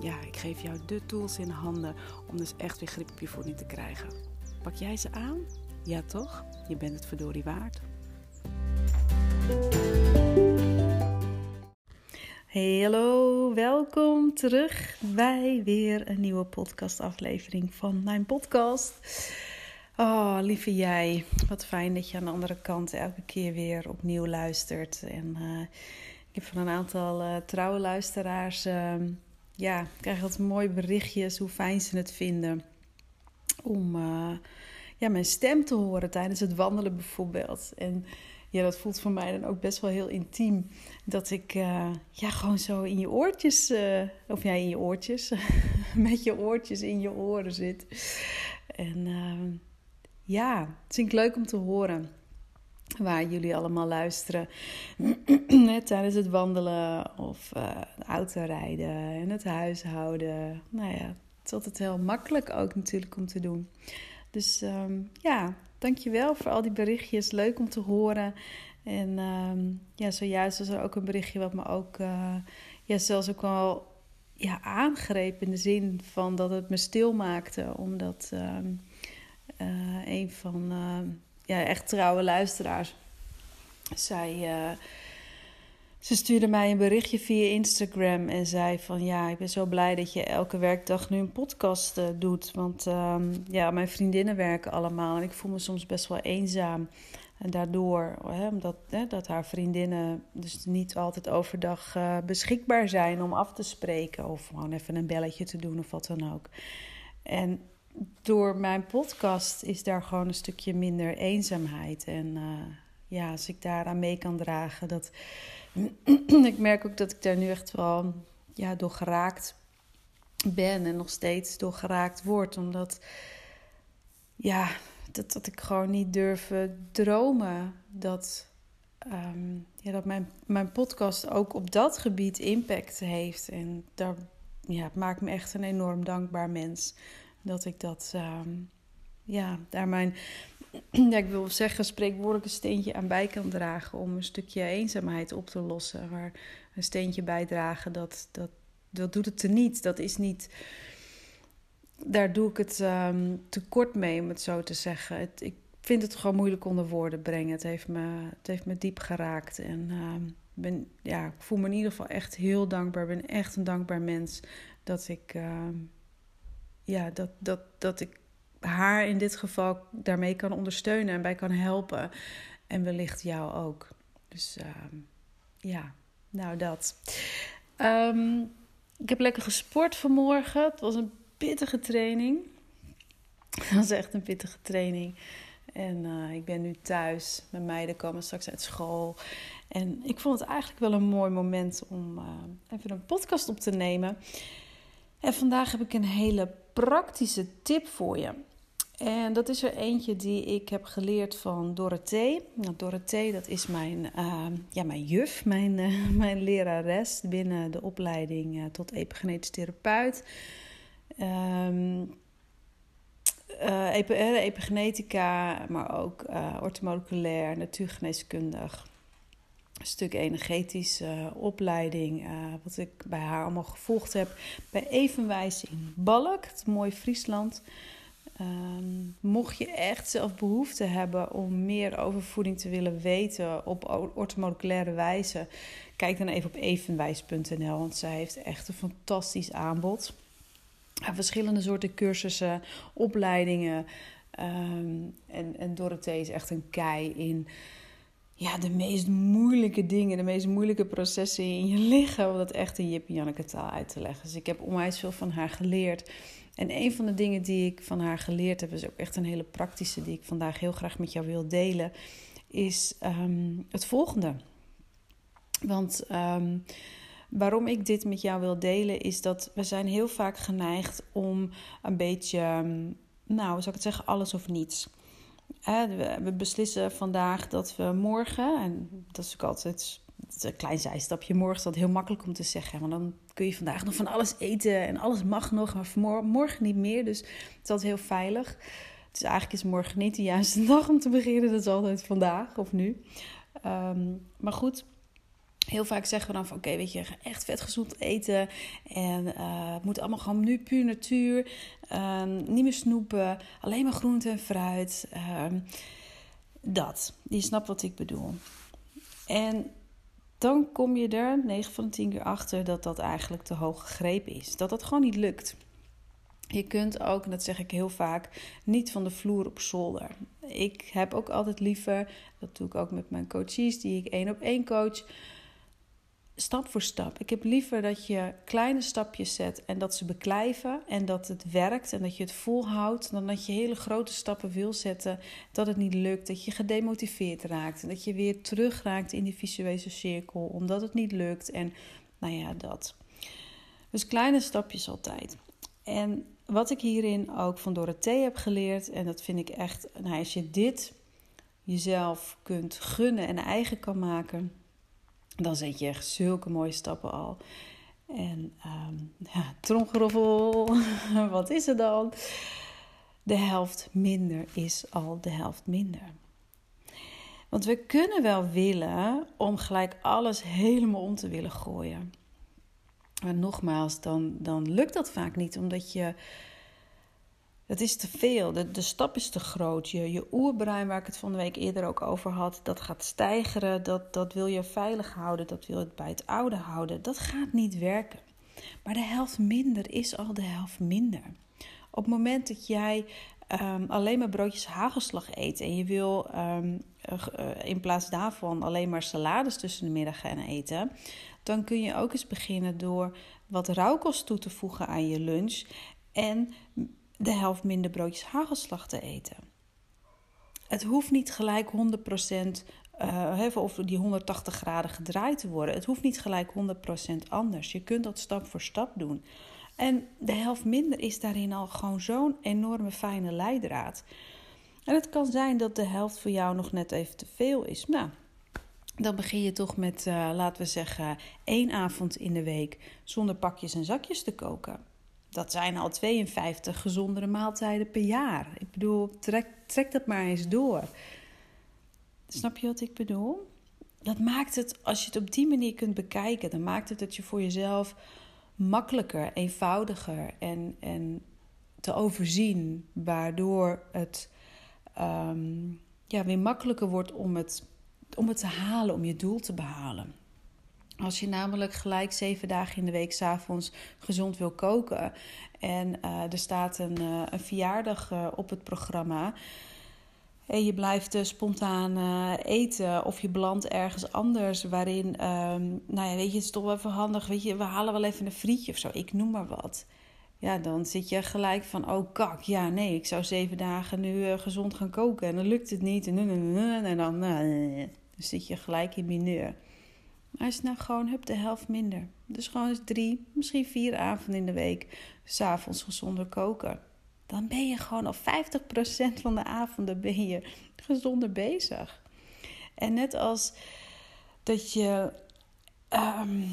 ja, ik geef jou de tools in handen om dus echt weer grip op je voeding te krijgen. Pak jij ze aan? Ja toch? Je bent het verdorie waard. Hey, hallo, welkom terug bij weer een nieuwe podcastaflevering van mijn podcast. Oh, lieve jij, wat fijn dat je aan de andere kant elke keer weer opnieuw luistert. En uh, ik heb van een aantal uh, trouwe luisteraars uh, ja, ik krijg altijd mooie berichtjes hoe fijn ze het vinden om uh, ja, mijn stem te horen tijdens het wandelen bijvoorbeeld. En ja, dat voelt voor mij dan ook best wel heel intiem. Dat ik uh, ja, gewoon zo in je oortjes, uh, of ja, in je oortjes, met je oortjes in je oren zit. En ja, het vind ik leuk om te horen waar jullie allemaal luisteren tijdens het wandelen of uh, autorijden en het huishouden. Nou ja, het is altijd heel makkelijk ook natuurlijk om te doen. Dus um, ja, dankjewel voor al die berichtjes. Leuk om te horen. En um, ja, zojuist was er ook een berichtje wat me ook uh, ja, zelfs ook wel ja, aangreep in de zin van dat het me stil maakte. Omdat um, uh, een van ja, echt trouwe luisteraars. Zij, uh, ze stuurde mij een berichtje via Instagram en zei van ja, ik ben zo blij dat je elke werkdag nu een podcast uh, doet. Want um, ja, mijn vriendinnen werken allemaal en ik voel me soms best wel eenzaam. En daardoor, hè, omdat hè, dat haar vriendinnen dus niet altijd overdag uh, beschikbaar zijn om af te spreken. Of gewoon even een belletje te doen of wat dan ook. En door mijn podcast is daar gewoon een stukje minder eenzaamheid. En uh, ja, als ik daaraan mee kan dragen, dat. ik merk ook dat ik daar nu echt wel ja, door geraakt ben en nog steeds door geraakt word. Omdat, ja, dat, dat ik gewoon niet durf dromen dat, um, ja, dat mijn, mijn podcast ook op dat gebied impact heeft. En daar ja, maakt me echt een enorm dankbaar mens dat ik dat, um, ja, daar mijn, ja, ik wil zeggen, spreekwoordelijke steentje aan bij kan dragen om een stukje eenzaamheid op te lossen. Maar een steentje bijdragen, dat, dat, dat doet het er niet. Dat is niet, daar doe ik het um, tekort mee, om het zo te zeggen. Het, ik vind het gewoon moeilijk onder woorden brengen. Het heeft me, het heeft me diep geraakt en... Um, ben, ja, ik voel me in ieder geval echt heel dankbaar. Ik ben echt een dankbaar mens dat ik, ja, dat, dat, dat ik haar in dit geval daarmee kan ondersteunen en bij kan helpen. En wellicht jou ook. Dus uh, ja, nou dat. Um, ik heb lekker gesport vanmorgen. Het was een pittige training. Het was echt een pittige training. En uh, ik ben nu thuis. Mijn meiden komen straks uit school. En ik vond het eigenlijk wel een mooi moment om uh, even een podcast op te nemen. En vandaag heb ik een hele praktische tip voor je. En dat is er eentje die ik heb geleerd van Dorothee. Nou, Dorothee, dat is mijn, uh, ja, mijn juf, mijn, uh, mijn lerares binnen de opleiding uh, tot epigenetisch therapeut. Um, epigenetica, maar ook ortomoleculair, natuurgeneeskundig stuk energetische opleiding, uh, wat ik bij haar allemaal gevolgd heb. Bij Evenwijs in Balk, het mooie Friesland. Um, mocht je echt zelf behoefte hebben om meer over voeding te willen weten op ortomoleculaire wijze, kijk dan even op evenwijs.nl, want zij heeft echt een fantastisch aanbod. verschillende soorten cursussen, opleidingen. Um, en, en Dorothee is echt een kei in ja, de meest moeilijke dingen, de meest moeilijke processen in je lichaam, om dat echt in Jip Janneke taal uit te leggen. Dus ik heb onwijs veel van haar geleerd. En een van de dingen die ik van haar geleerd heb, is ook echt een hele praktische, die ik vandaag heel graag met jou wil delen, is um, het volgende. Want um, waarom ik dit met jou wil delen, is dat we zijn heel vaak geneigd om een beetje, nou, zou ik het zeggen, alles of niets. We beslissen vandaag dat we morgen, en dat is ook altijd een klein zijstapje, morgen is dat heel makkelijk om te zeggen. Want dan kun je vandaag nog van alles eten en alles mag nog, maar morgen niet meer. Dus het is altijd heel veilig. Dus eigenlijk is morgen niet de juiste dag om te beginnen. Dat is altijd vandaag of nu. Ehm, maar goed, heel vaak zeggen we dan van oké, weet je, echt vet gezond eten. En uh, het moet allemaal gewoon nu puur natuur. Um, niet meer snoepen, alleen maar groente en fruit. Um, dat, je snapt wat ik bedoel. En dan kom je er 9 van de 10 keer achter dat dat eigenlijk te hoog gegrepen is. Dat dat gewoon niet lukt. Je kunt ook, en dat zeg ik heel vaak, niet van de vloer op zolder. Ik heb ook altijd liever, dat doe ik ook met mijn coaches die ik één op één coach, stap voor stap. Ik heb liever dat je kleine stapjes zet en dat ze beklijven en dat het werkt en dat je het volhoudt, dan dat je hele grote stappen wil zetten, dat het niet lukt, dat je gedemotiveerd raakt en dat je weer terug raakt in die visuele cirkel omdat het niet lukt en nou ja, dat. Dus kleine stapjes altijd. En wat ik hierin ook van Dorothee heb geleerd, en dat vind ik echt, nou, als je dit jezelf kunt gunnen en eigen kan maken, dan zet je echt zulke mooie stappen al. En um, ja, tromgeroffel, wat is er dan? De helft minder is al de helft minder. Want we kunnen wel willen om gelijk alles helemaal om te willen gooien. Maar nogmaals, dan, dan lukt dat vaak niet, omdat je. Het is te veel, de, de stap is te groot. Je, je oerbrein, waar ik het van de week eerder ook over had, dat gaat stijgeren. Dat, dat wil je veilig houden, dat wil je bij het oude houden. Dat gaat niet werken. Maar de helft minder is al de helft minder. Op het moment dat jij um, alleen maar broodjes hagelslag eet en je wil um, uh, in plaats daarvan alleen maar salades tussen de middag gaan eten, dan kun je ook eens beginnen door wat rauwkost toe te voegen aan je lunch en de helft minder broodjes hagelslag te eten. Het hoeft niet gelijk 100% uh, of die 180 graden gedraaid te worden. Het hoeft niet gelijk 100% anders. Je kunt dat stap voor stap doen. En de helft minder is daarin al gewoon zo'n enorme fijne leidraad. En het kan zijn dat de helft voor jou nog net even te veel is. Nou, dan begin je toch met, uh, laten we zeggen, één avond in de week zonder pakjes en zakjes te koken. Dat zijn al 52 gezondere maaltijden per jaar. Ik bedoel, trek, trek dat maar eens door. Snap je wat ik bedoel? Dat maakt het, als je het op die manier kunt bekijken, dan maakt het dat je voor jezelf makkelijker, eenvoudiger en, en te overzien, waardoor het um, ja, weer makkelijker wordt om het, om het te halen, om je doel te behalen. Als je namelijk gelijk zeven dagen in de week s'avonds gezond wil koken en uh, er staat een, uh, een verjaardag uh, op het programma en je blijft spontaan eten of je belandt ergens anders waarin, um, nou ja, weet je, het is toch wel even handig, weet je, we halen wel even een frietje of zo, ik noem maar wat. Ja, dan zit je gelijk van, oh kak, ja nee, ik zou zeven dagen nu gezond gaan koken en dan lukt het niet en, en dan, dan zit je gelijk in mineur. Als je nou gewoon hebt de helft minder. Dus gewoon eens drie, misschien vier avonden in de week s'avonds gezonder koken. Dan ben je gewoon al 50% van de avonden ben je gezonder bezig. En net als dat je um,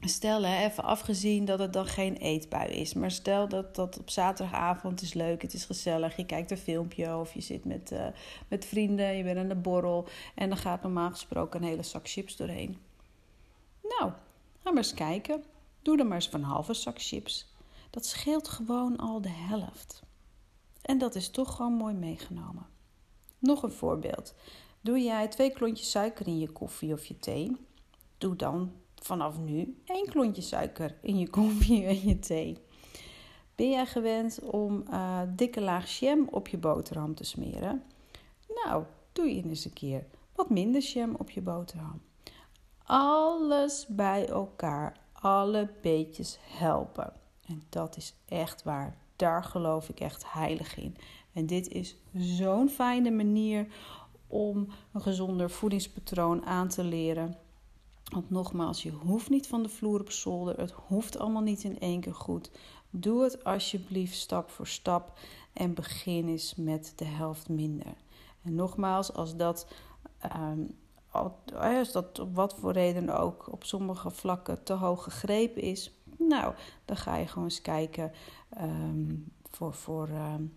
Stel, hè, even afgezien dat het dan geen eetbui is. Maar stel dat dat op zaterdagavond is leuk, het is gezellig. Je kijkt een filmpje of je zit met, uh, met vrienden, je bent aan de borrel. En dan gaat normaal gesproken een hele zak chips doorheen. Nou, ga maar eens kijken. Doe er maar eens van halve zak chips. Dat scheelt gewoon al de helft. En dat is toch gewoon mooi meegenomen. Nog een voorbeeld. Doe jij twee klontjes suiker in je koffie of je thee? Doe dan vanaf nu één klontje suiker in je koffie en je thee. Ben jij gewend om uh, dikke laag jam op je boterham te smeren? Nou, doe je eens een keer wat minder jam op je boterham. Alles bij elkaar, alle beetjes helpen. En dat is echt waar. Daar geloof ik echt heilig in. En dit is zo'n fijne manier om een gezonder voedingspatroon aan te leren Want nogmaals, je hoeft niet van de vloer op zolder. Het hoeft allemaal niet in één keer goed. Doe het alsjeblieft stap voor stap en begin eens met de helft minder. En nogmaals, als dat, um, als dat op wat voor reden ook op sommige vlakken te hoog gegrepen is, nou, dan ga je gewoon eens kijken um, voor, voor um,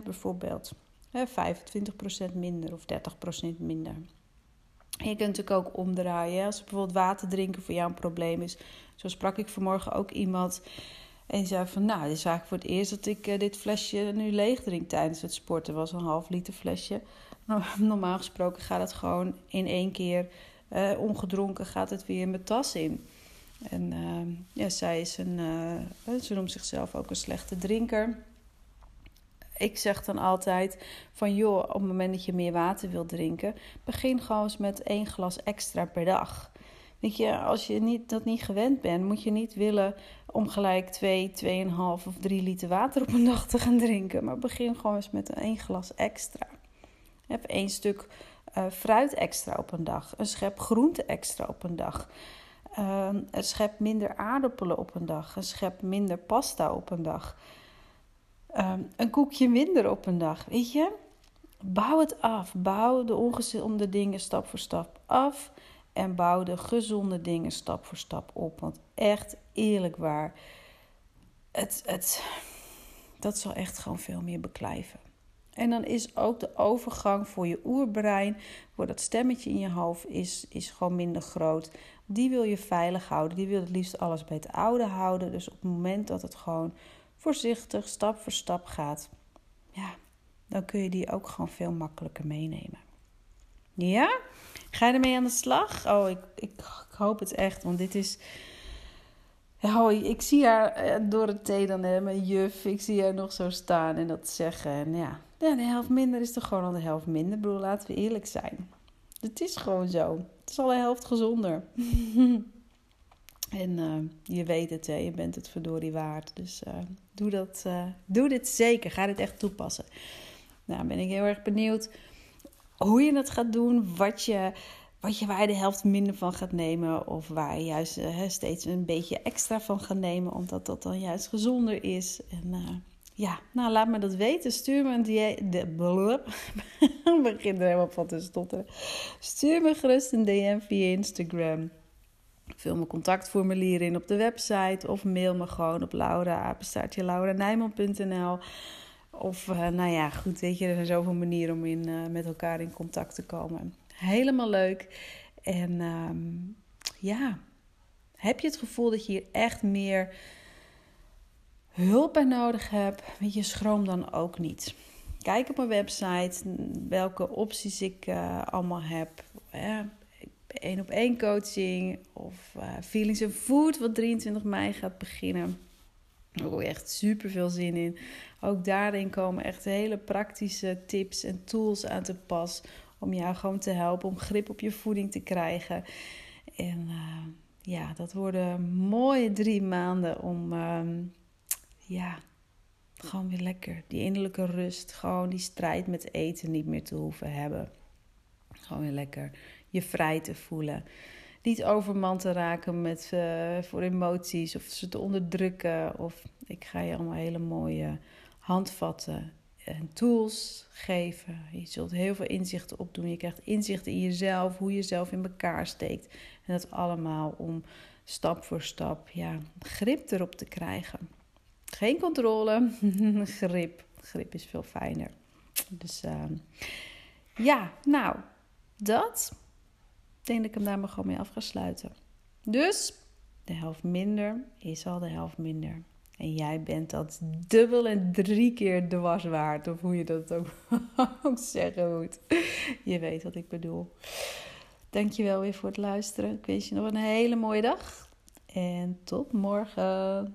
25% bijvoorbeeld. 25% minder of 30% minder. Je kunt natuurlijk ook omdraaien. Als bijvoorbeeld water drinken voor jou een probleem is. Zo sprak ik vanmorgen ook iemand. En die zei van, nou, dit is eigenlijk voor het eerst dat ik uh, dit flesje nu leeg drink tijdens het sporten. was een half liter flesje. Normaal gesproken gaat het gewoon in één keer uh, ongedronken gaat het weer in mijn tas in. En uh, ja, zij is een, ze noemt zichzelf ook een slechte drinker ik zeg dan altijd van joh, op het moment dat je meer water wilt drinken, begin gewoon eens met één glas extra per dag. Weet je, als je niet, dat niet gewend bent, moet je niet willen om gelijk 2, 2,5 of 3 liter water op een dag te gaan drinken. Maar begin gewoon eens met één glas extra. Heb één stuk uh, fruit extra op een dag. Een schep groente extra op een dag. Uh, een schep minder aardappelen op een dag. Een schep minder pasta op een dag. Ehm, een koekje minder op een dag. Weet je? Bouw het af. Bouw de ongezonde dingen stap voor stap af. En bouw de gezonde dingen stap voor stap op. Want echt eerlijk waar. Het, het, dat zal echt gewoon veel meer beklijven. En dan is ook de overgang voor je oerbrein, voor dat stemmetje in je hoofd, is, is gewoon minder groot. Die wil je veilig houden. Die wil het liefst alles bij het oude houden. Dus op het moment dat het gewoon voorzichtig, stap voor stap gaat, ja, dan kun je die ook gewoon veel makkelijker meenemen. Ja? Ga je ermee aan de slag? Oh, ik, ik, hoop het echt, want dit is. Oh, ik zie haar eh, door het thee dan, hè, mijn juf. Ik zie haar nog zo staan en dat zeggen. En ja, de helft minder is toch gewoon al de helft minder. Broer, laten we eerlijk zijn. Het is gewoon zo. Het is al de helft gezonder. En uh, je weet het, hè, je bent het verdorie waard. Dus uh, doe, dat, uh, doe dit zeker. Ga dit echt toepassen. Nou, ben ik heel erg benieuwd hoe je het gaat doen. Wat je, wat je, waar je de helft minder van gaat nemen. Of waar je juist steeds een beetje extra van gaat nemen. Omdat dat dan juist gezonder is. En ja, nou laat me dat weten. Stuur me een DM. De begin er helemaal van te stotteren. Stuur me gerust een DM via Instagram. Vul mijn contactformulier in op de website of mail me gewoon op laura.lauranijman.nl Of uh, nou ja, goed, weet je, er zijn zoveel manieren om in, uh, met elkaar in contact te komen. Helemaal leuk. En um, ja, heb je het gevoel dat je hier echt meer hulp bij nodig hebt? Weet je, schroom dan ook niet. Kijk op mijn website welke opties ik uh, allemaal heb één op één coaching of uh, Feelings and Food, wat 23 mei gaat beginnen. Daar heb ik echt super veel zin in. Ook daarin komen echt hele praktische tips en tools aan te pas om jou gewoon te helpen om grip op je voeding te krijgen. En uh, ja, dat worden mooie drie maanden om uh, ja, gewoon weer lekker die innerlijke rust, gewoon die strijd met eten niet meer te hoeven hebben. Gewoon weer lekker je vrij te voelen. Niet overmand te raken met, uh, voor emoties of ze te onderdrukken. Of ik ga je allemaal hele mooie handvatten en tools geven. Je zult heel veel inzichten opdoen. Je krijgt inzichten in jezelf, hoe je jezelf in elkaar steekt. En dat allemaal om stap voor stap ja, grip erop te krijgen. Geen controle, grip. Grip is veel fijner. Dus uh, ja, nou, dat. Denk dat ik hem daar maar gewoon mee af ga sluiten. Dus de helft minder is al de helft minder. En jij bent dat dubbel en drie keer dwars waard. Of hoe je dat ook, ook zeggen moet. Je weet wat ik bedoel. Dankjewel weer voor het luisteren. Ik wens je nog een hele mooie dag. En tot morgen.